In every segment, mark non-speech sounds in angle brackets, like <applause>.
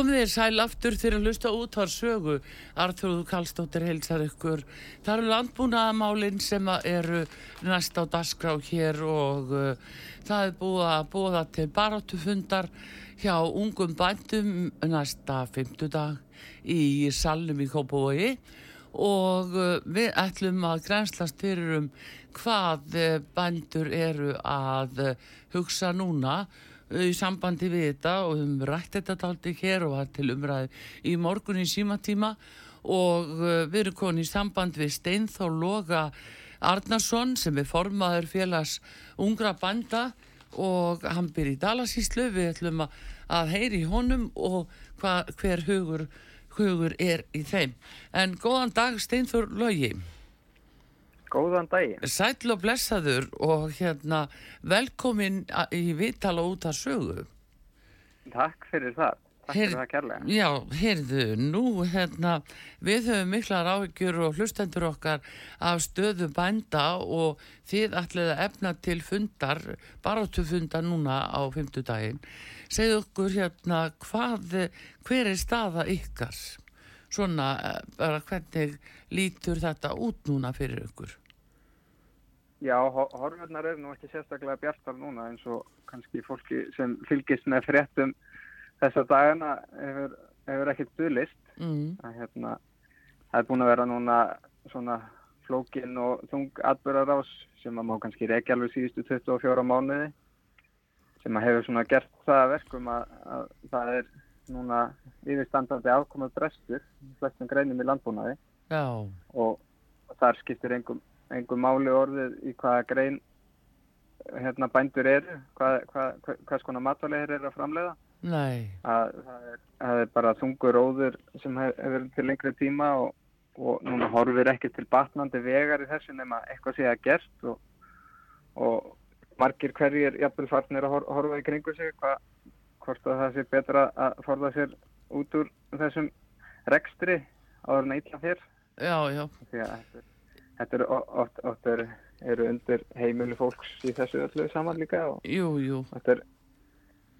Komið þér sæl aftur fyrir að lusta út á sögu. Arþróðu Kallstóttir heilsar ykkur. Það eru landbúnaðamálinn sem eru næst á dasgrá hér og uh, það er búið að búa til baráttufundar hjá ungum bændum næsta fymtudag í salnum í Kópavogi og uh, við ætlum að grænslast fyrir um hvað uh, bændur eru að uh, hugsa núna í sambandi við þetta og við höfum rætt þetta taldi hér og var til umræði í morgun í símatíma og uh, við erum konið í samband við Steinþór Loga Arnarsson sem er formaður félags ungra banda og hann byrði í Dalasíslu við ætlum að heyri í honum og hva, hver hugur, hugur er í þeim. En góðan dag Steinþór Logi Góðan daginn. Sætl og blessaður og hérna velkomin í Vitala út að sögu. Takk fyrir það. Takk Her, fyrir það kærlega. Já, heyrðu, nú hérna við höfum miklar áhyggjur og hlustendur okkar af stöðu bænda og þið ætlið að efna til fundar, baróttu fundar núna á fymtudaginn. Segðu okkur hérna hvað, hver er staða ykkar? Svona, bara hvernig lítur þetta út núna fyrir ykkur? Já, horfurnar eru nú ekki sérstaklega bjartar núna eins og kannski fólki sem fylgist með fréttum þessa dagana hefur, hefur ekkert duðlist. Mm. Hérna, það er búin að vera núna svona flókin og þung atbyrðarás sem að má kannski reykja alveg síðustu 24 mánuði sem að hefur svona gert það verkum að, að það er núna yfirstandandi afkomað brestur flestum greinum í landbúnaði Já. og þar skiptir engum einhver máli orðið í hvaða grein hérna bændur eru, hvað, hvað, hvað, hvað skona matvalegir eru að framleiða. Að, það, er, það er bara þungur óður sem hef, hefur til lengri tíma og, og núna horfir ekki til batnandi vegar í þessu nema eitthvað sé að gerst og, og margir hverjir jafnvel farnir að horfa í kringu sig hvað, hvort að það sé betra að forða sér út úr þessum rekstri áður en eitthvað fyrr. Já, já. Þetta er þetta eru oft, oft eru, eru undir heimilu fólks í þessu öllu saman líka og jú, jú. þetta er,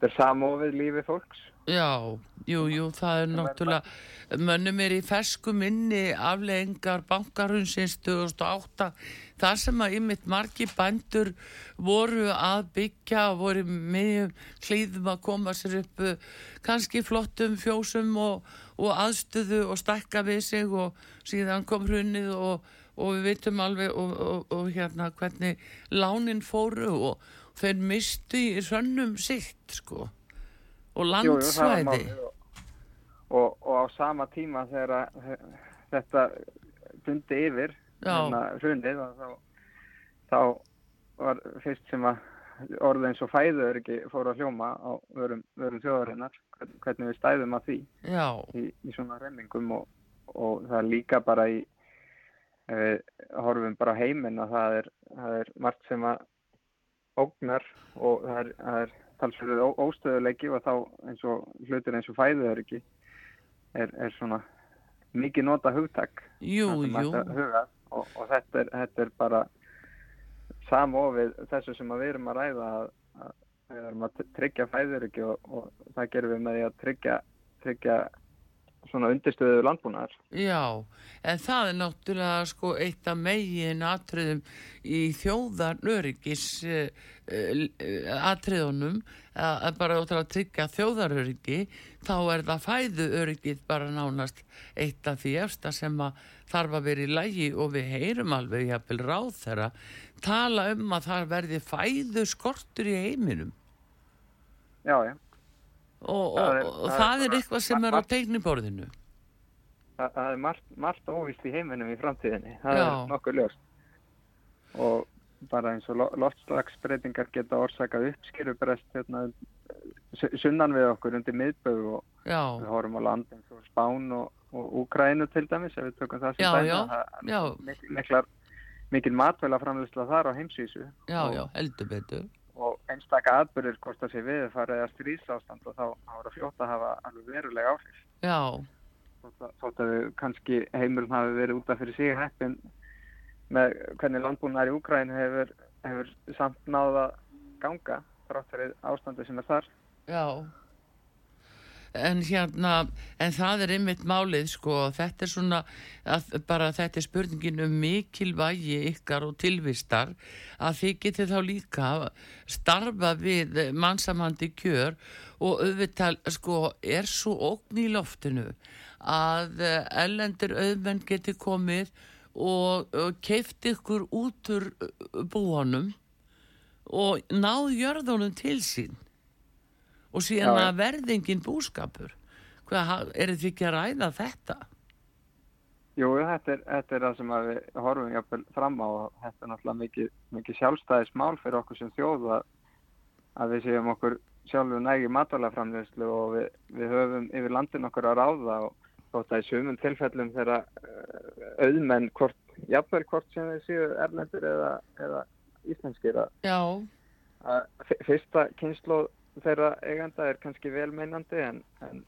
er samofið lífi fólks. Já, jú, jú, það er náttúrulega mönnum er í fersku minni afleggingar bankarunsins 2008 þar sem að ymitt margi bændur voru að byggja voru með hlýðum að koma sér upp kannski flottum fjósum og, og aðstöðu og stakka við sig og síðan kom hrunnið og og við vitum alveg og, og hérna hvernig lánin fóru og þeir mistu í sönnum sitt sko. Og landsvæði. jú, jú, og, og á sama tíma þegar þetta bundi yfir hérna, hrundið þá, þá var fyrst sem að orðið eins og fæður ekki fóru að hljóma á vörum, vörum þjóðarinnar hvernig við stæðum að því í, í svona remmingum og það er líka bara í við horfum bara heiminn að það er, það er margt sem að ógnar og það er, er talsverður óstöðuleiki og þá eins og hlutur eins og fæðuður ekki er, er svona mikið nota hugtak jú, jú. Og, og þetta, er, þetta er bara samofið þessu sem við erum að ræða að, að við erum að tryggja fæðuröki og, og það gerum við með því að tryggja, tryggja svona undirstöðu landbúnaðar. Já, en það er náttúrulega sko eitt af megin atriðum í þjóðar öryggis uh, uh, atriðunum að bara út að tryggja þjóðaröryggi þá er það fæðu öryggið bara nánast eitt af því efsta sem að þarf að vera í lægi og við heyrum alveg jafnvel ráð þeirra tala um að það verði fæðu skortur í heiminum. Já, já og, og, og, og það er eitthvað sem er á teikniborðinu. Það, það er margt, margt óvist í heiminum í framtíðinni. Það Já. er nokkuð ljóst. Og bara eins og loftslagsbreytingar geta orsakað uppskirubrest hérna, sunnan við okkur undir miðbögu og Já. við horfum á land eins og Spán og Úkrænu til dæmis ef við tökum það sem dæmi. miklar mikil matvæla framleysla þar á heimsvísu. Já, já, heldur betur og einstakka atbyrðir hvort það sé við farið að strísástand og þá ára fljóta hafa alveg verulega áhrif. Já. Þótt að kannski heimilum hafi verið útaf fyrir sig heppin með hvernig landbúnar í Úkræn hefur, hefur samt náða ganga þrátt fyrir ástandi sem er þar. Já en hérna en það er einmitt málið sko. Þetta er svona bara þetta er spurningin um mikilvægi ykkar og tilvistar að þið getur þá líka starfa við mannsamandi kjör og auðvitað sko er svo ógn í loftinu að ellendur auðmenn getur komið og, og keift ykkur út úr búanum og náð jörðunum til sín og síðan Já, að verðingin búskapur. Hvað er þetta ekki að ræða þetta? Jú, þetta er, þetta er það sem við horfum jáfnvel fram á. Og þetta er náttúrulega mikið, mikið sjálfstæðis mál fyrir okkur sem þjóð að, að við séum okkur sjálfu nægi matalaframleyslu og við, við höfum yfir landin okkur að ráða og þótt að í sumum tilfellum þeirra uh, auðmenn hvort, jafnvel hvort sem við séu erlendur eða, eða íslenskir að, að fyrsta kynslu þeirra eiganda er kannski velmeinandi en, en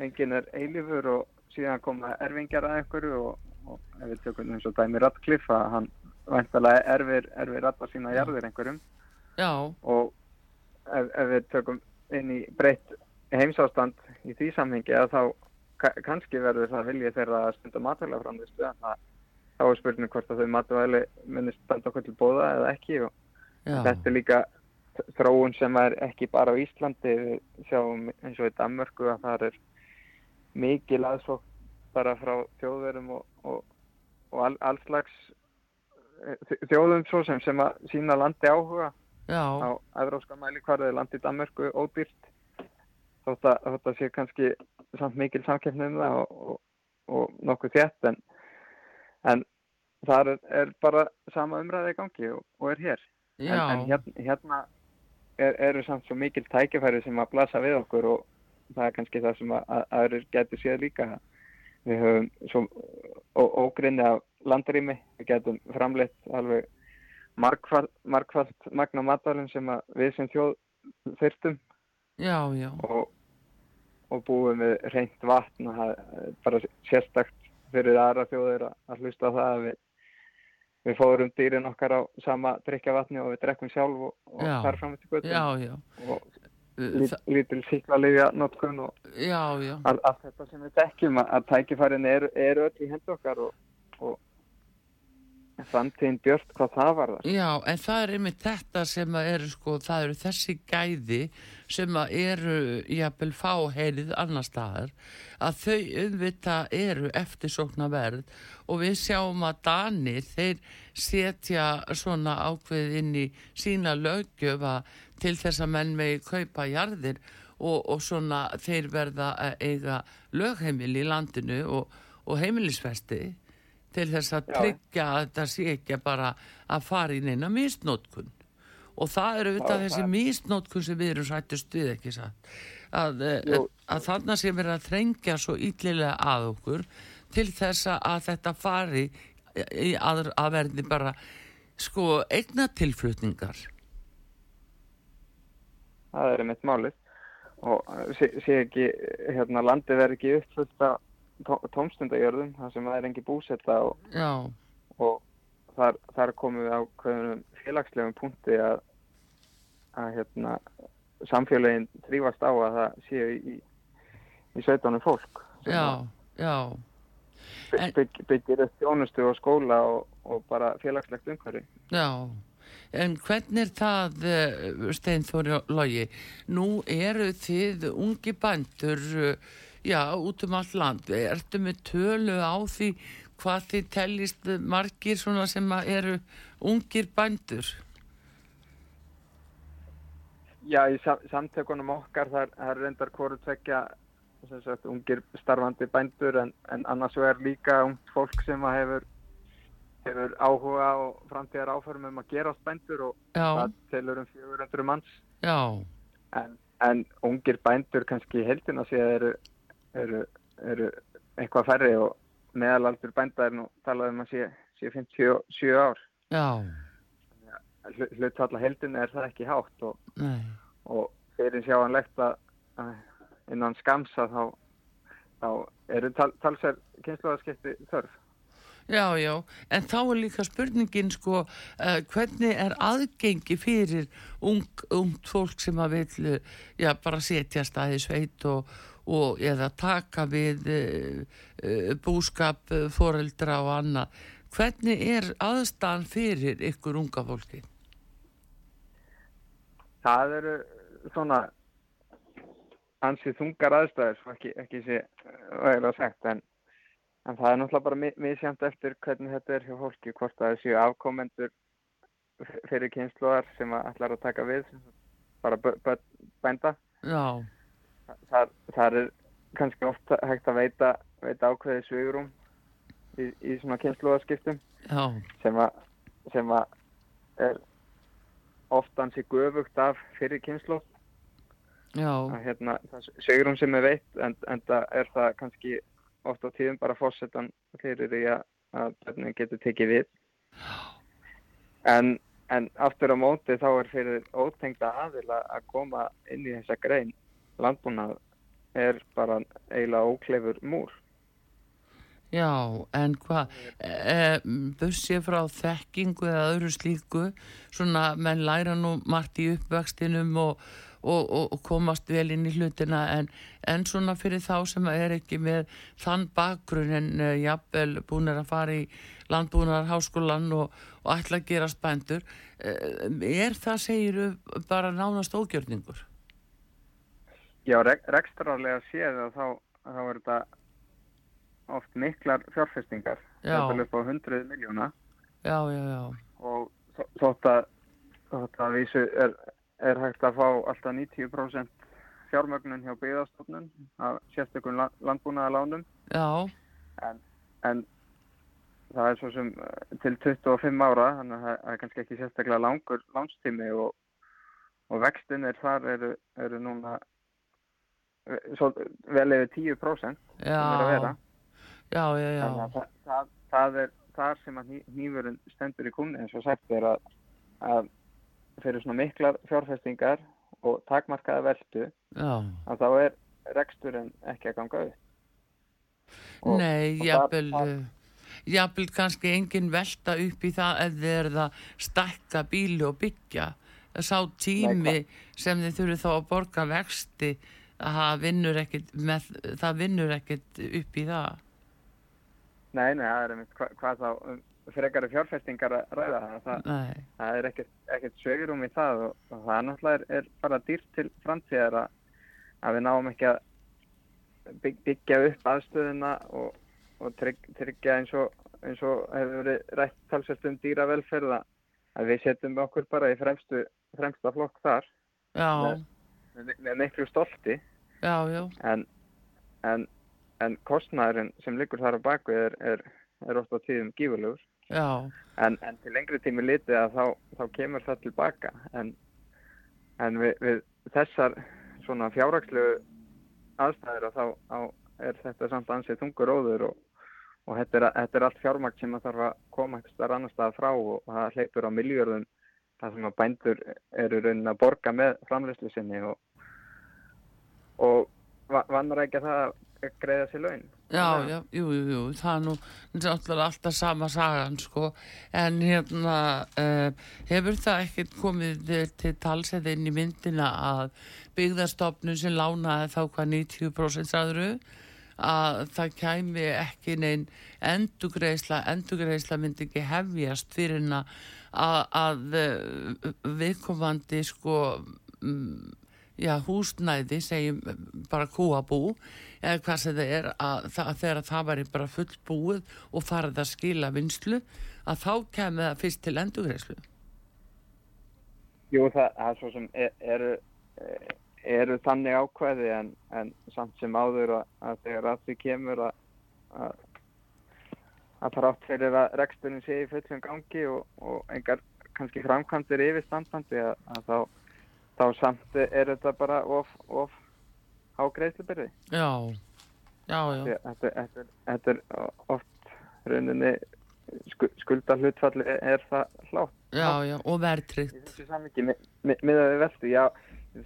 engin er eilifur og síðan koma erfingjar að einhverju og, og ef við tökum eins og dæmi Radcliffe að hann væntalega erfir, erfir alltaf sína jarðir einhverjum Já. og ef, ef við tökum inn í breytt heimsástand í því samhengi að þá kannski verður það viljið þeirra að stunda matvæla framvistu en það, þá er spurning hvort að þau matvæli munir standa okkur til bóða eða ekki og Já. þetta er líka þróun sem er ekki bara á Íslandi við sjáum eins og í Danmörku að það er mikil aðsók bara frá þjóðverum og, og, og all, allslags eh, þjóðum svo sem sem að sína landi áhuga. Já. á evróska mæli hvarðið landi í Danmörku ódýrt þótt að þetta sé kannski samt mikil samkeppni um það og, og nokkuð þétt en, en það er, er bara sama umræði í gangi og er hér. En, en hérna, hérna er, eru samt svo mikil tækifæri sem að blasa við okkur og það er kannski það sem að aðrir getur séð líka við höfum svo ógrinni af landrými, við getum framleitt alveg markvallt markvall, magna matalinn sem við sem þjóð þyrstum já, já. Og, og búum við reynd vatn og það er bara sérstakt fyrir aðra þjóðir að hlusta það að við við fórum dýrin okkar á sama drikjavatni og við drekkum sjálf og, og þar fram til göttum og lít, lítil síklarliðja notkun og allt þetta sem við dekkjum að tækifærin eru er öll í hendu okkar og, og framtíðin björnt hvað það var þar Já, en það er einmitt þetta sem að eru sko, það eru þessi gæði sem að eru jafnvel fáheilið annar staðar að þau umvita eru eftirsókna verð og við sjáum að Danir þeir setja svona ákveð inn í sína lögjöfa til þess að menn megi kaupa jarðir og, og svona þeir verða eiga lögheimil í landinu og, og heimilisfesti til þess að tryggja að þetta sé ekki bara að fara inn eina místnótkun og það eru auðvitað þessi místnótkun sem við erum sættist við ekki satt? Að, eh, að þannig sem er að þrengja svo yllilega að okkur til þess að þetta fari í að, að verði bara sko eigna tilflutningar. Það er mitt málið. Og sé, sé ekki hérna landi verði ekki uppfullt að tómstundajörðum þar sem það er engi búsetta og, og þar, þar komum við á félagslegum punkti að, að hérna, samfélagin þrývast á að það séu í, í sveitunum fólk Já, já. Bygg, byggir þjónustu og skóla og, og bara félagslegt umhverfi. Já. En hvernig er það, eh, Steinfóri Lógi? Nú eru þið ungi bændur, eh, já, út um all land. Ertu með tölu á því hvað þið tellist margir svona sem eru ungir bændur? Já, í samtökunum okkar þar, þar reyndar hvort tvekja sagt, ungir starfandi bændur en, en annars vegar líka ungt fólk sem hefur, hefur áhuga og framtíðar áfærum um að gerast bændur og Já. það telur um 400 manns en, en ungir bændur kannski heldina séð eru, eru, eru eitthvað færri og meðalaldur bænda er nú talað um að sé, sé 57 ár. Hlutfalla heldinu er það ekki hátt og, og fyrir sjáanlegt að innan skamsa þá, þá eru tal, talsær kynsluðarskipti þörf. Já, já, en þá er líka spurningin sko, uh, hvernig er aðgengi fyrir ung, ungt fólk sem að vil, já, bara setja staði sveit og, og eða taka við uh, uh, búskap, foreldra og annað. Hvernig er aðstæðan fyrir ykkur unga fólki? það eru svona ansið þungar aðstæður ekki, ekki sé væri að sagt en, en það er náttúrulega bara misjæmt eftir hvernig þetta er hjá fólki hvort það séu afkomendur fyrir kynsluðar sem ætlar að taka við bara bænda þar, þar er kannski ofta hægt að veita, veita ákveði svigurum í, í svona kynsluðarskiptum sem að sem að er ofta hans í göfugt af fyrir kynslu hérna, segur hún sem er veitt en, en það er það kannski ofta á tíðum bara fórsetan fyrir því að, að börnum getur tekið við. En, en aftur á móti þá er fyrir ótengda aðila að koma inn í þessa grein landbúnað er bara eiginlega óklefur múr Já, en hvað, e, bussið frá þekkingu eða öðru slíku, svona menn læra nú margt í uppvextinum og, og, og komast vel inn í hlutina en, en svona fyrir þá sem er ekki með þann bakgrunn en e, jafnvel búin að fara í landbúinarháskólan og, og ætla að gera spændur, e, er það segiru bara nánast ógjörningur? Já, rekstrarlega séð að þá, þá er þetta oft miklar fjárfestingar. Þetta er upp á 100 miljóna og þótt að þótt að vísu er, er hægt að fá alltaf 90% fjármögnun hjá byggðarstofnun af sérstökum landbúnaðalánum en, en það er svo sem eh, til 25 ára þannig að það er kannski ekki sérstaklega langur lánstími og, og vextinir þar eru, eru núna svo, vel yfir 10% sem er að vera Já, já, já. Það, það, það er þar sem að nýfurinn stendur í kumni eins og sagt er að, að fyrir svona miklar fjárfestingar og takmarkaða veldu já. að þá er reksturinn ekki að ganga upp. Og, Nei, jafnvel, jafnvel kannski engin velta upp í það ef þið er það stakka bíli og byggja. Sá tími Nei, sem þið þurfu þá að borga vexti það vinnur ekkit, með, það vinnur ekkit upp í það. Nei, nei, það er einmitt hvað, hvað þá um, frekari fjárfestingar að ræða það. Það er ekkert, ekkert sögurum í það og, og það náttúrulega er, er bara dýrt til framtíðar að, að við náum ekki að bygg, byggja upp aðstöðuna og, og trygg, tryggja eins og, eins og hefur verið rætt talsvægt um dýravelferða að við setjum okkur bara í fremstu, fremsta flokk þar með, með, með miklu stolti já, já. En, en en kostnæðurinn sem liggur þar á baku er, er, er ofta tíðum gífurlegur. En, en til lengri tími litið að þá, þá kemur það tilbaka. En, en við, við þessar svona fjárrakslu aðstæður að þá á, er þetta samt ansið þungur óður og, og þetta, er, þetta er allt fjármakt sem að þarf að koma eitthvað annar stað frá og það hleypur á miljörðum það sem að bændur eru raunin að borga með framleyslu sinni og, og vannar ekki að það greiða sér laun? Já, já, jú, jú, jú, það er nú náttúrulega alltaf sama sagan, sko, en hérna, uh, hefur það ekkert komið til talsett inn í myndina að byggðarstofnun sem lánaði þá hvað 90% aðru, að það kæmi ekki neinn endugreisla, endugreisla myndi ekki hefjast fyrir en að, að eh, viðkomandi, sko, um, já, húsnæði, segjum bara kúabú, eða hvað sem það er að, að þegar það væri bara fullbúið og farið að skila vinslu að þá kemur það fyrst til endugreislu Jú, það er svo sem er, eru, eru þannig ákveði en, en samt sem áður að, að þegar að því kemur að að, að þrátt fyrir að reksturinn sé í fullum gangi og, og engar kannski framkvæmdir yfirstandandi að, að þá, þá samt er þetta bara of, of á greiðslubyrði. Já, já, já. Þetta, þetta, þetta er oft rauninni skulda hlutfalli er það hlátt. Já, já, og verðtrygt. Í þessu samvikið með, með, með að við veldu, já,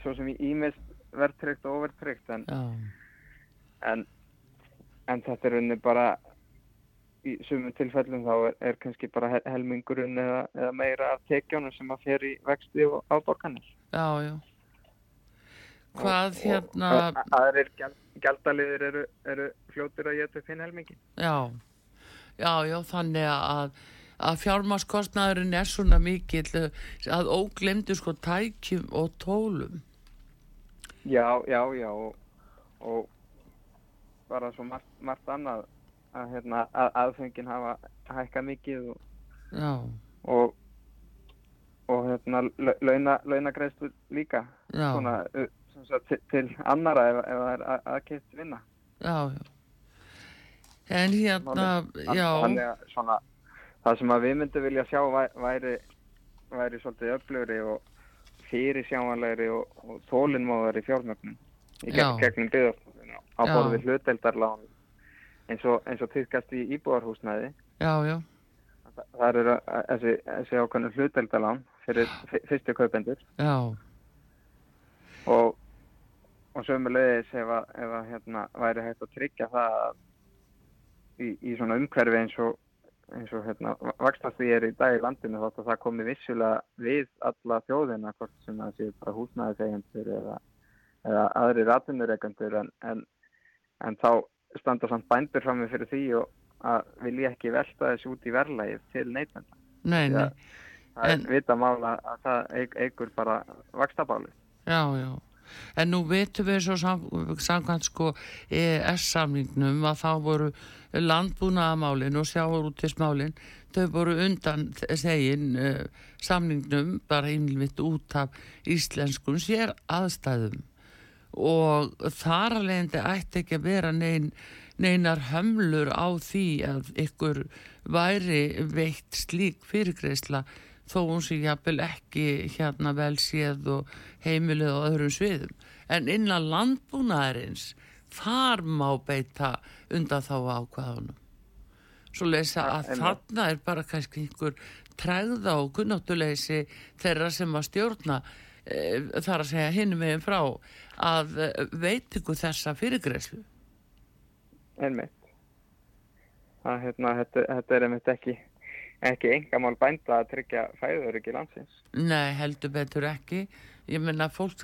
svo sem ég ímest verðtrygt og overtrygt, en, en, en þetta er rauninni bara í sumum tilfellum þá er, er kannski bara helmingurinn eða, eða meira af tekjónum sem að fer í vexti og áborganir. Já, já. Hvað hérna aðrir gældaliðir eru, eru fljóttir að geta finn helmingin já, já, já, þannig að að fjármaskostnaðurinn er svona mikill að óglemdu sko tækjum og tólum. Já, já, já og, og bara svo margt, margt annað að, hérna, að aðfengin hafa hækkað mikið og, og og hérna launa, launagreðslu líka. Já. svona til, til annara ef, það er aðkeitt vinna. Já, já. En hérna, já. Þannig að svona það sem að við myndum vilja sjá væri væri svolítið öflugri og fyrir sjáanlegri og, og þólinnmóðari fjármögnum í gegn, gegnum byggðarstofnuna á borði hluteldarlán eins og, og týrkast í íbúarhúsnæði Já, já. Það eru þessi, þessi ákvæmlega hluteldarlán fyrir fyrstu kaupendur. Já. Og og sömulegis ef að, ef að hérna, væri hægt að tryggja það í, í svona umhverfi eins og, eins og hérna, vakstast því er í dag í landinu þátt að það komi vissulega við alla þjóðina hvort sem það séu bara húsnæðiseigendur eða, eða aðri ratunureigendur en, en, en þá standa samt bændur fram með fyrir því og að vilja ekki velta þessu út í verðlægið til neytenda. Nei, nei. Það er vita mála að það eigur bara vakstabálið. Já, já en nú veitum við svo sam, samkvæmt sko EES-samningnum að þá voru landbúnaðamálin og sjáurútismálin þau voru undan þegin uh, samningnum bara innvitt út af íslenskum sér aðstæðum og þar alveg ætti ekki að vera nein, neinar hömlur á því að ykkur væri veitt slík fyrirgreisla þó hún sé jafnvel ekki hérna vel séð og heimilið og öðrum sviðum. En innan landbúnaðarins, þar má beita undan þá ákvaðunum. Svo leysa að ja, þarna er bara kannski einhver træða og kunnáttuleysi þeirra sem að stjórna þar að segja hinn meginn frá að e, veit ykkur þessa fyrirgreyslu. Einmitt. Það, hérna, þetta, þetta er einmitt ekki ekki engamál bænda að tryggja fæður ekki landsins. Nei, heldur betur ekki. Ég menna fólk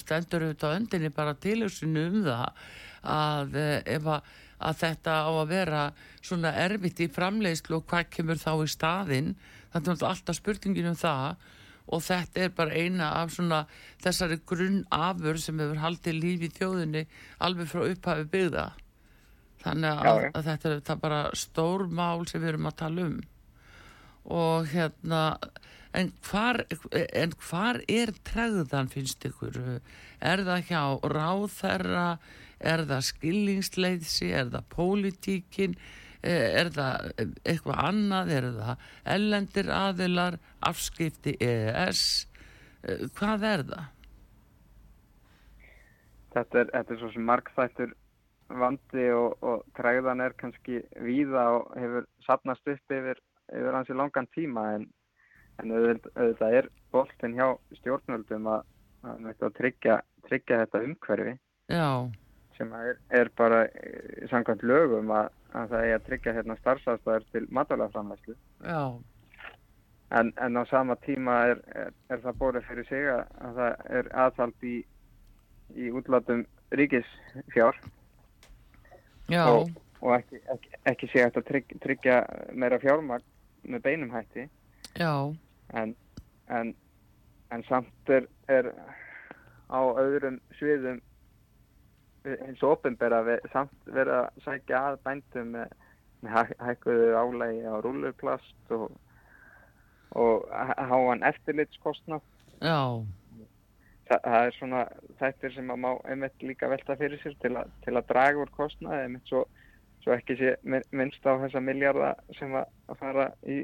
stendur auðvitað öndinni bara tilhjóðsunu um það að eh, að, að þetta á að vera svona erfitt í framleiðslu og hvað kemur þá í staðinn, þetta er alltaf spurningin um það og þetta er bara eina af svona þessari grunnafur sem hefur haldið lífi í þjóðinni alveg frá upphafi byggða. Þannig að, Já, að þetta er bara stór mál sem við erum að tala um. Og hérna en hvar, en hvar er tregðan finnst ykkur? Er það hjá ráþerra er það skillingsleiðsi er það pólitíkin er það eitthvað annað er það ellendir aðilar afskipti EES hvað er það? Þetta er, þetta er svo sem markþættur vandi og, og tregðan er kannski víða og hefur sapnast upp yfir yfir hansi langan tíma en, en auðvitað er boltin hjá stjórnvöldum að, að, að tryggja, tryggja þetta umhverfi Já. sem er, er bara eh, samkvæmt lögum að, að það er að tryggja hérna starfsafstæðar til matalaframlæslu. En, en á sama tíma er, er, er það bórið fyrir sig að, að það er aðhald í, í útlátum ríkisfjár Já. og, og ekki, ekki, ekki sé að trygg, tryggja meira fjármagn með beinum hætti Já. en, en, en samt er, er á öðrum sviðum eins og ofinbera samt verið að sækja að bændum með, með hæ- hækkuðu álægi á rúlluplast og, og há- háan eftirlitskostnað Já. Þa, það er svona þættir sem að má einmitt líka velta fyrir sér til, a, til að draga úr kostnaði einmitt svo, svo ekki sé min- minnst á þessa miljarda sem að að fara í,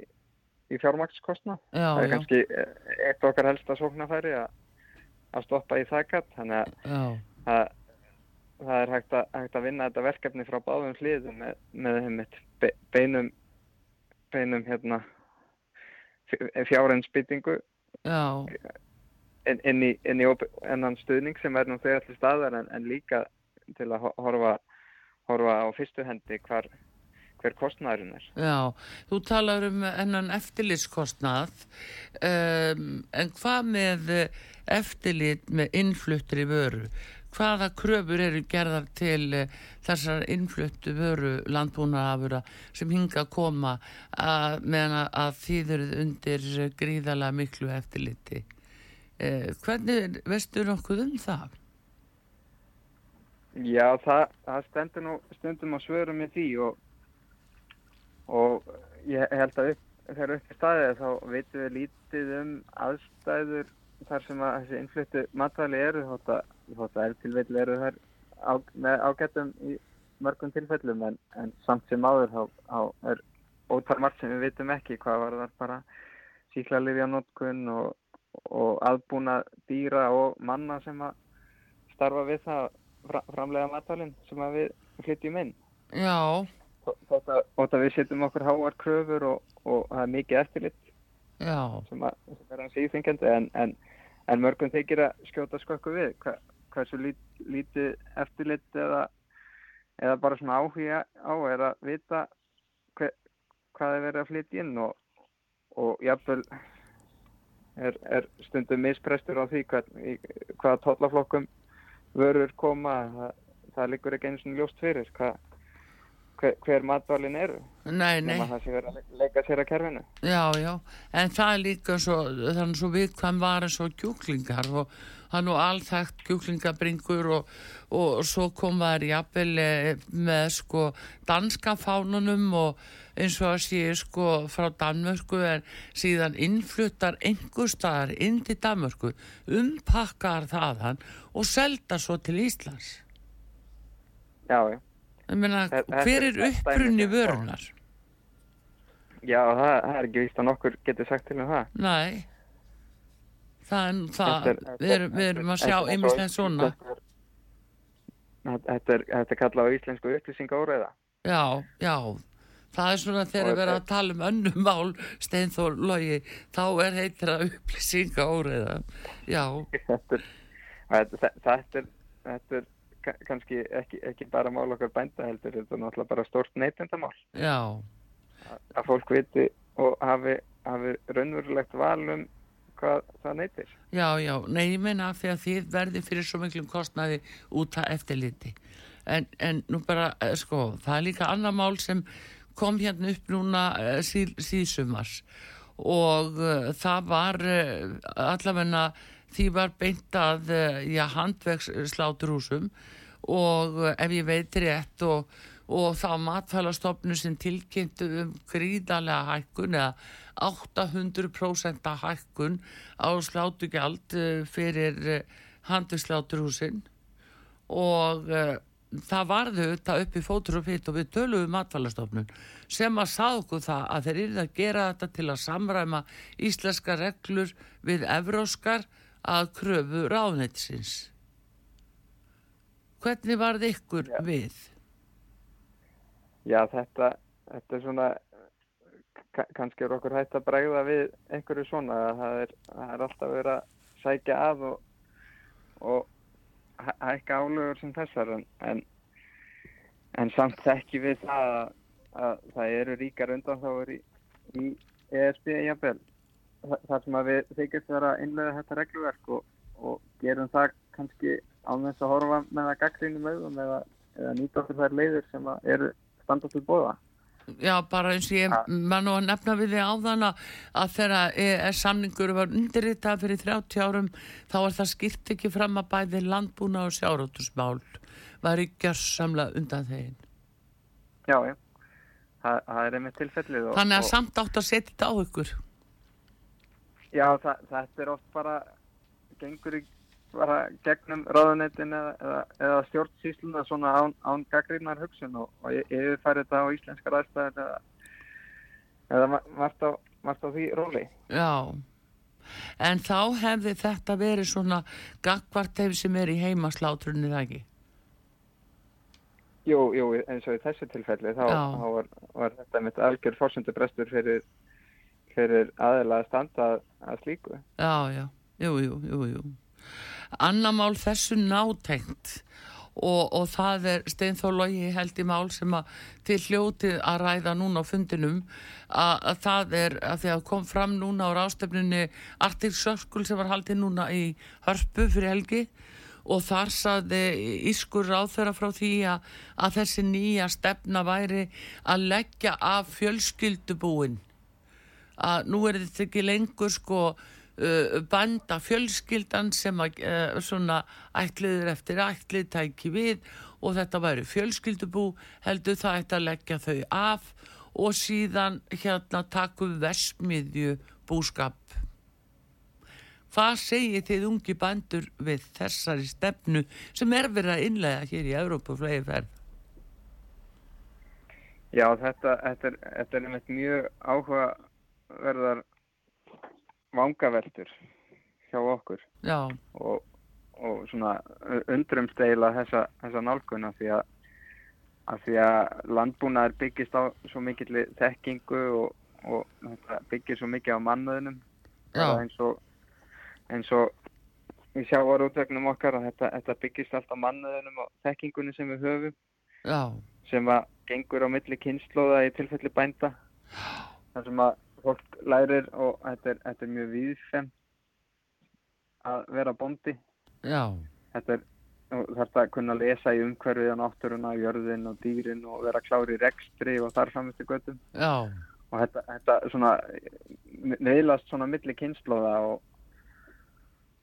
í fjármagnskostnað. Já. það er Já. kannski eh, eitt okkar sóknarfæri að, að stoppa í þakkat þannig að Já. Það, er hægt að, hægt að vinna þetta verkefni frá báðum hliðum með, með einmitt be, beinum beinum hérna fjárensbyttingu Já. inn, í, inn í ennan stuðning sem er nú þegar til staðar en, en líka til að ho- horfa, horfa á fyrstu hendi hvar, hver kostnæðurinn er. Já, þú talar um ennan eftirlitskostnað um, en hvað með eh, eftirlit með innfluttri vöru? Hvaða kröfur eru gerðar til eh, þessar innfluttu vöru landbúnaðafura sem hinga að koma að, meðan að- að eruð undir gríðala miklu eftirliti? Eh, hvernig veistu nokkuð um það? Já, það, það stendur nú stundum á svörum með því og, og ég held að upp, þegar upp í staðið þá veitum við lítið um aðstæður þar sem að þessi innfluttu matvæli eru þótt að, þótt að ef til vill eru þær á, með ágættum í mörgum tilfellum en, en samt sem áður þá, þá er ótal margt sem við veitum ekki hvað var þar bara síklarlifjanótkun og, og aðbúna dýra og manna sem að starfa við það að fra, framlega matvælinn sem að við flytjum inn. Já, þótt að, þótt að við setjum okkur háar kröfur og, og það er mikið eftirlit já, sem, að, sem er hans íþingjandi en, en, en mörgum þykir að skjóta skökku við Hva, hversu lít, lítið eftirlit eða, eða bara svona áhuga á er að vita hver, hvað er verið að flytja inn og, og jafnvel er, er stundum misprestur á því hvað, hvaða tollaflokkum vörur koma. Það, það liggur ekki eins og ljóst fyrir hvað hver, hver matvælin eru nei, nei. það sé verið að le- leika sér að kerfinu Já, já, en það er líka svo, þannig svo viðkvæm var eins og kjúklingar og það er nú alþægt kjúklingabringur og, og svo kom það jafnvel eh, með sko danska fánunum og eins og að sé sko frá Danmörku en síðan innfluttar einhver staðar inn til Danmörku, umpakkar þaðan og selda svo til Íslands. já, já meina, hver er upprunni vörunar? Já, það, það er ekki víst að nokkur getur sagt til um það. Nei, það er, það, er- við erum, við erum að sjá ymmislega svona. Þetta er, þetta er kallað á íslensku upplýsingaóreiða. Já, já, það er svona þegar við erum að tala um önnum mál, Steinþór Logi, þá er upplýsinga óreiða. Já, <laughs> Þetta er, þetta, er, þetta er kannski ekki, ekki bara mál okkar bænda heldur, þetta er náttúrulega bara stórt neytendamál. já, Að fólk viti og hafi, hafi raunverulegt val um hvað það neytir. já, já, nei, ég meina af því að þið verði fyrir svo miklum kostnaði út að eftirliti. En, en nú bara, eh, sko, það er líka annar mál sem kom hérna upp núna eh, sí, síðsumars og uh, það var uh, allavegna því var beint að uh, já, handvegssláturhúsum og ef ég veit rétt og, og þá matfælastofnu sem tilkynntu um gríðarlega hækkun eða 800% hækkun á slátugjald uh, fyrir uh, handvegssláturhúsin og uh, það varðu þetta upp í fótur og pitt og við töluðum matfælastofnun sem að sá okkur það að þeir eru að gera þetta til að samræma íslenska reglur við evróskar að kröfu ráðnetsins. Hvernig varð ykkur Já. við? Já, þetta, þetta er svona, ka- kannski er okkur hægt að bregða við einhverju svona, að það er, það er alltaf verið að sækja að og, og hæ- hækka álögur sem þessar en, en, en samt ekki við það að, að það eru ríkar undan þá er í, í ESB jafnvel þar sem að við þykist vera að innlega þetta regluverk og, og gerum það kannski án þess að horfa með það gaggrínum auðvum eða, eða nýta okkur þær leiður sem eru standað til bóða. Já, bara eins og ég maður nú að nefna við því áðan að þegar er samningur var undirritað fyrir 30 árum þá er það skipt ekki fram að bæði landbúna og sjárótusmál var ekki samla undan þeim. Já, já. Það, það er einmitt tilfellið. Og, Þannig að og, samt átt að setja þetta á ykkur. Já, það, þetta er oft bara gengur í bara gegnum ráðunetin eða, eða, eða stjórnsýsluna svona án, án gaggrínar hugsun og, og ég yfirfæri þetta á íslenskar aðstæðin eða, eða margt á, margt á því róli. Já, en þá hefði þetta verið svona gagvart ef sem er í heimaslátrunni það ekki? Jú, jú, eins og í þessu tilfelli þá, þá var, var þetta mitt algjör fórsöndu brestur fyrir, fyrir aðeila að standa að slíku. Já, já, jú, jú, jú, jú annamál þessu nátengt. Og, og það er steinþólogi held í mál sem að til hljótið að ræða núna á fundinum að, að það er að því að kom fram núna á rástöfnunni Artir Sörskul sem var haldið núna í hörpu fyrir helgi. Og þar saði Ískur ráþöra frá því að, að þessi nýja stefna væri að leggja af fjölskyldubúin. Að nú er þetta ekki lengur sko banda fjölskyldan sem að uh, svona ætliður eftir ætlið tæki við og þetta væri fjölskyldubú heldur það ætti að leggja þau af og síðan hérna takum vesmiðju búskap. Hvað segir þið ungi bandur við þessari stefnu sem er verið að innlega hér í Európa flegi ferð? Já þetta, þetta er, þetta er mjög áhugaverðar vangaveltur hjá okkur. Og, og svona undrumsteila þessa, þessa nálguna því að, að því að landbúnaður byggist á svo mikill þekkingu og, og byggir svo mikið á mannöðunum eins og eins og við sjáum á útvegnum okkar að þetta, þetta byggist alltaf mannöðunum og þekkingunni sem við höfum Já. sem að gengur á milli kynnslóða í tilfelli bænda. Þar sem að fólk lærir og þetta er, þetta er mjög víðfem að vera bondi Já. Þetta er, þetta að kunna lesa í umhverfið á náttúruna, jörðin og dýrin og vera klári í rekstri og þar framist í göttum Já. Og þetta, þetta svona neðlast svona milli kynnslóða og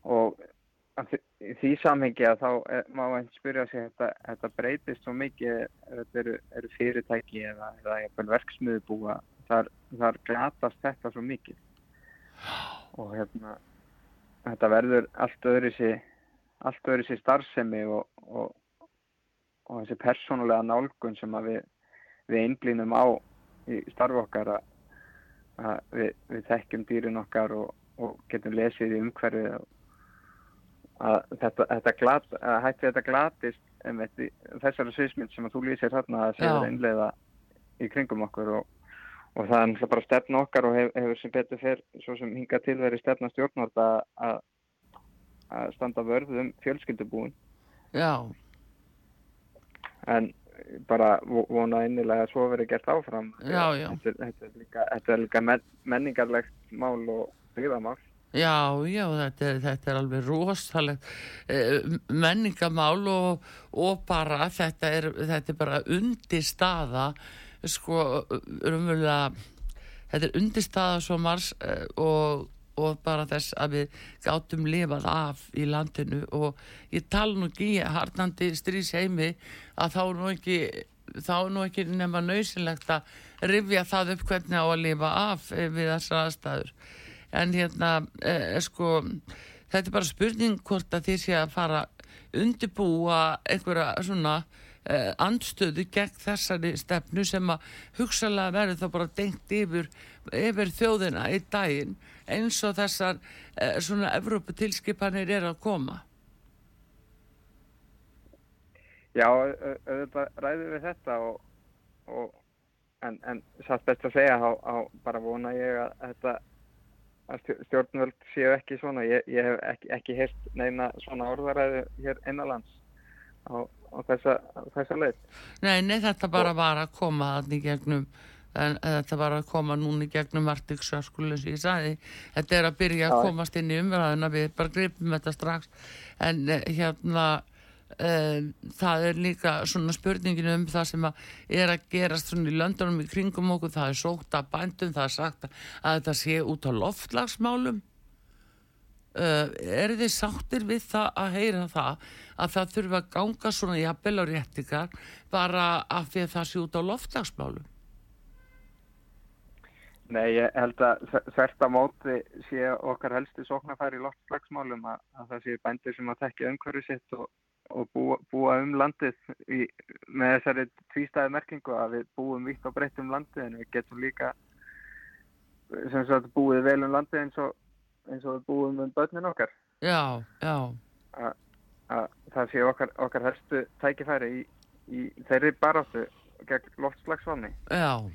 og í því samhengi að þá er, má einn spyrja sig þetta, þetta breytist svo mikið þetta eru, eru fyrirtæki eða, eða verksmiðubúa þar, þar glatast þetta svo mikið. Og hérna þetta verður allt öðru sér allt öðru sér starfsemi og, og, og þessi persónulega nálgun sem við, við einblínum á í starfu okkar að, að við, við þekkjum dýrin okkar og, og getum lesið í umhverfið að þetta, þetta glat, að hætti þetta glatist þessari sviðsmynd sem að þú lýsir þarna að segja einlega í kringum okkur og og það er náttúrulega bara stefn okkar og hefur, sem betur fyrr svo sem hinga til verið stefna stjórnvort að standa vörðum fjölskyldubúin. Já. En bara vona einnilega að svo verið gert áfram. Já, já. Þetta, þetta er líka, þetta er líka men, menningarlegt mál og byggðamál. Já, já, þetta er, þetta er alveg rosalegt eh, menningamál og, og bara þetta er, þetta er bara undir staða sko umverulega þetta er undirstaða svo mars uh, og, og bara þess að við gátum lifað af í landinu. Og ég tala nú ekki harnandi strísheimi að þá er nú ekki þá er nú ekki nefna nöysilegt að rifja það upp hvernig á að lifa af eh, við þessar aðstæður. En hérna eh, sko þetta er bara spurning hvort að þið sé að fara undirbúa einhverja svona eh, andstöðu gegn þessari stefnu sem að hugsalega verður þá bara dengt yfir, yfir þjóðina í daginn eins og þessar eh, svona Evróputilskipanir er að koma? Já, auðvitað ræður við þetta og, og en, en satt best að segja á, á bara vona ég að þetta að stjórnvöld séu ekki svona. Ég, ég hef ekki, ekki heilt neina svona orðaræðu hér einnalands á, á þessa, þessa leið. Nei, nei, þetta bara var að koma þannig gegnum en þetta var að koma núni gegnum artiksaskulun sem ég sagði. Þetta er að byrja að komast inn í umræðina við bara gripum þetta strax. En eh, hérna uh, það er líka svona spurningin um það sem að er að gerast svona í löndunum í kringum okkur. Það er sókt að bændum, það er sagt að þetta sé út á loftlagsmálum uh, er þið sáttir við það að heyra það að það þurfa að ganga svona jafnvel á réttikar bara af því að það sé út á loftlagsmálum Nei, ég held að þvert á móti sé okkar helsti sóknarfæri í loftslagsmálum að, að það sé bændir sem að tekja umhverju sitt og, og búa, búa um landið í, með þessari tvístæði merkingu að við búum vitt og breytt um landið en við getum líka sem sagt búið vel um landið eins og, eins og við búum um börnin okkar. Já, já. A, að það sé okkar, okkar helstu tækifæri í, í þeirri baráttu gegn loftslagsvalni. Já.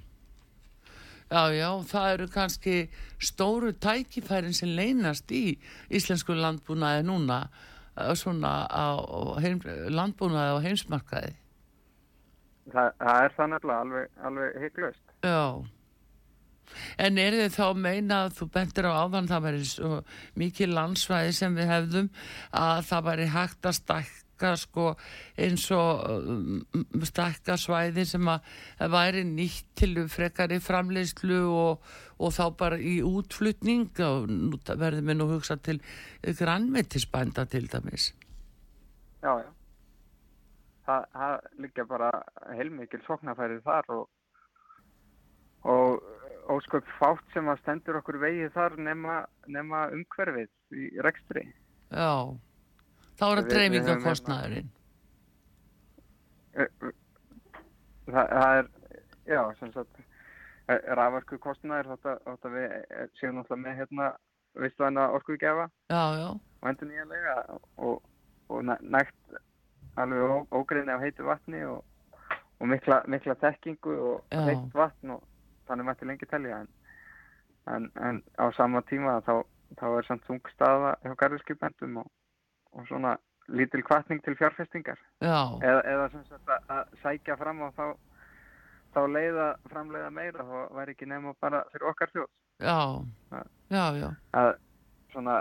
Já, já, það eru kannski stóru tækifærin sem leynast í íslensku landbúnaði núna, eh, svona á heim, landbúnaði á heimsmarkaði. Það, það er það nefnilega alveg, alveg hygglust. Já, en er þið þá meina að þú bentir á áðan það væri svo mikið landsvæði sem við hefðum að það væri hægt að stakka sko eins og um, stækka svæði sem að væri nýtt til frekari framleiðslu og, og þá bara í útflutning? Og nú verðum við nú hugsa til grannmettisbænda til dæmis. Já, já. Það, það líka bara heilmikil soknafærið þar og og ósköp fátt sem að stendur okkur vegið þar nema, nema umhverfið í rekstri Já Þá er það dreifingakostnaðurinn. Það, það er, já, sem sagt, rafarku kostnaður, þetta við séum náttúrulega með hérna vistvæna orkuðgefa og endur nýjanlega og, og nægt alveg ógrinni af heitu vatni og, og mikla, mikla tekkingu og já. heitt vatn og þannig mætti lengi telja en, en, en á sama tíma þá, þá er samt þungstaða hjá garðurskipendum og og svona lítil kvartning til fjárfestingar. Eða, eða sem sagt að sækja fram og þá, þá leiða framleiða meira þá væri ekki nefn og bara fyrir okkar þjóð. Já, já, já. að svona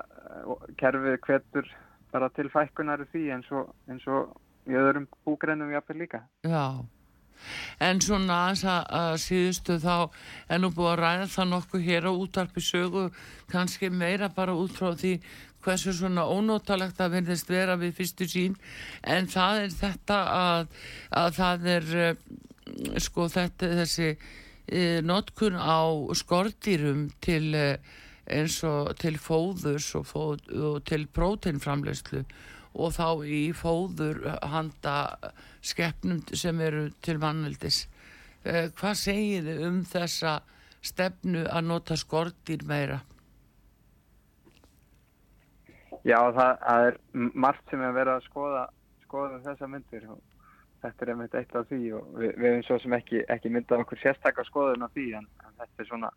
kerfið hvetur bara til fækkunar því eins og, eins og í öðrum búgreinum jáfnveg líka. Já En svona að síðustu þá er nú búið að ræða það nokkuð hér á útarpi sögu kannski meira bara út frá því hversu svona ónótalegt að verðist vera við fyrstu sín en það er þetta að, að það er uh, sko þetta þessi uh, notkun á skortýrum til uh, eins og til fóðurs og, fóð, og til próteinframlegslu og þá í fóður handa skeppnum sem eru til mannveldis hvað segir þið um þessa stefnu að nota skortýr meira? Já, það, það er margt sem er verið að skoða, skoða þessa myndir og þetta er einmitt eitt af því og við, við hefum svo sem ekki, ekki myndað okkur sérstakar skoðun af því en, en þetta er svona,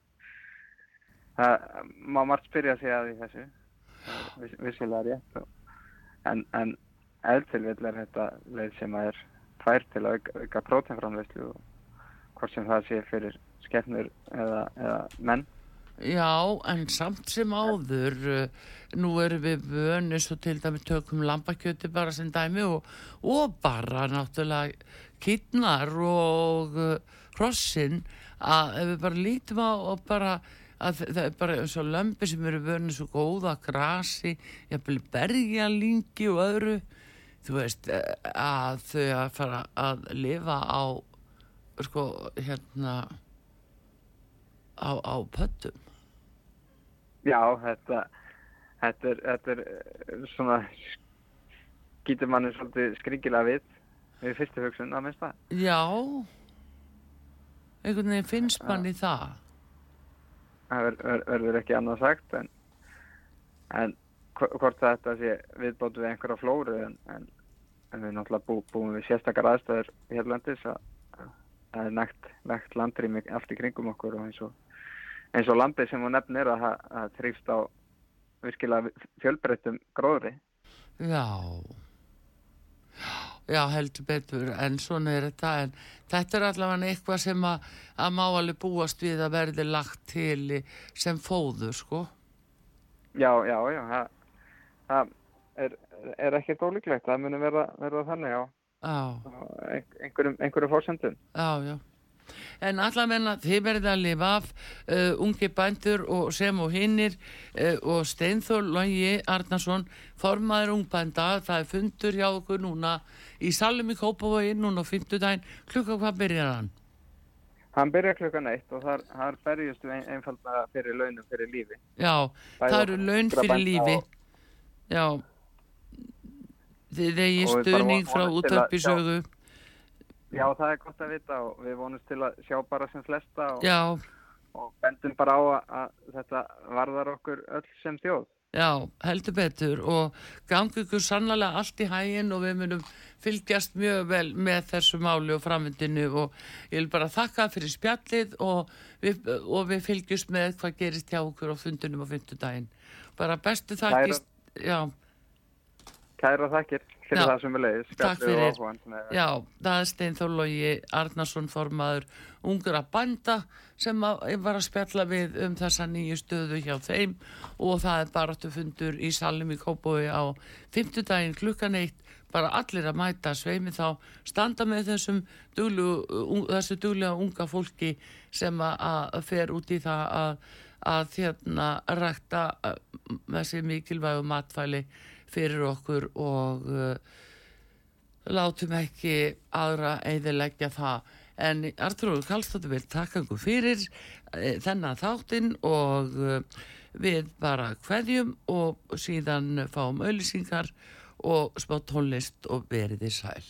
það má margt spyrja sig að því þessu, viss, vissilega rétt og, en, en eðtilvill er þetta leið sem að er tvær til að auka, prótenframleyslu og hvort sem það sé fyrir skefnur eða, eða menn. Já, en samt sem áður, uh, nú erum við vönu svo til dæmi tökum lambakjöti bara sem dæmi og, og bara náttúrulega kittnar og hrossin uh, að ef við bara lítum á og bara að það er bara eins og lömpi sem eru vönu svo góða, grasi, bergjalingi og öðru, þú veist uh, að þau að fara að lifa á, sko, hérna, á, á pöttum. Já, þetta, þetta, er, þetta er eh, svona, getur manni svolítið skringilega við, við fyrstu hugsun að minnst það. Já, einhvern veginn finnst manni það. Það ver, verður ekki annað sagt, en, en hvort þetta sé viðbótu við einhverja flóru, en, en, en við náttúrulega bú, búum við sérstakar aðstæður í heflandis að það er nægt, nægt landrými allt í kringum okkur og eins og eins og landið sem hún nefnir að það trýfst á virkilega fjölbreyttum gróðri. Já, Já, heldur betur, en svona er þetta, en þetta er allavega eitthvað sem að, að má alveg búast við að verði lagt til sem fóður, sko. Já, já, já, það, það er, er ekkert ólíklegt, það munir verða, verða þannig, já. Já. Einhverjum, einhverjum fórsendum. Já, já. En allavegna þið verðið að lifa af uh, ungi bændur og sem og hinnir uh, og Steinþór Lógi Arnarsson, formaður ungbænda, það er fundur hjá okkur núna í Salum í Kópavogi núna á 50 daginn. Klukka hvað byrjar hann? Hann byrjar klukkan eitt og þar, þar berjast við ein, einfalda fyrir launum fyrir lífi. Já, Bæði það eru laun fyrir lífi. Já, þið eigi stuðning frá útvarpisögu. Já, það er gott að vita og við vonumst til að sjá bara sem flesta og, og bendum bara á að, að þetta varðar okkur öll sem þjóð. Já, heldur betur og gangi ykkur sannlega allt í hægin og við munum fylgjast mjög vel með þessu máli og framvindinu og ég vil bara þakka fyrir spjallið og við, og við fylgjast með hvað gerist hjá okkur á fundunum á fundudaginn. Bara bestu þakkist, já. Kæra þakkir fyrir já, það sem við leiðis. Takk fyrir. Já, það er Steinþólogi Arnarsson formaður ungur að banda sem að, var að spjalla við um þessa nýju stöðu hjá þeim og það er bara að fundur í Salim í Kópói á fymtudaginn klukkan eitt bara allir að mæta sveimi þá standa með þessum duglu, þessu duglega unga fólki sem að fer út í það að, að þérna rækta þessi mikilvægu matfæli fyrir okkur og uh, látum ekki aðra eðilegja það. En Artur Kallstóttur vil taka ykkur fyrir uh, þennan þáttinn og uh, við bara hverjum og síðan fáum auðlýsingar og spá tónlist og veriði sæl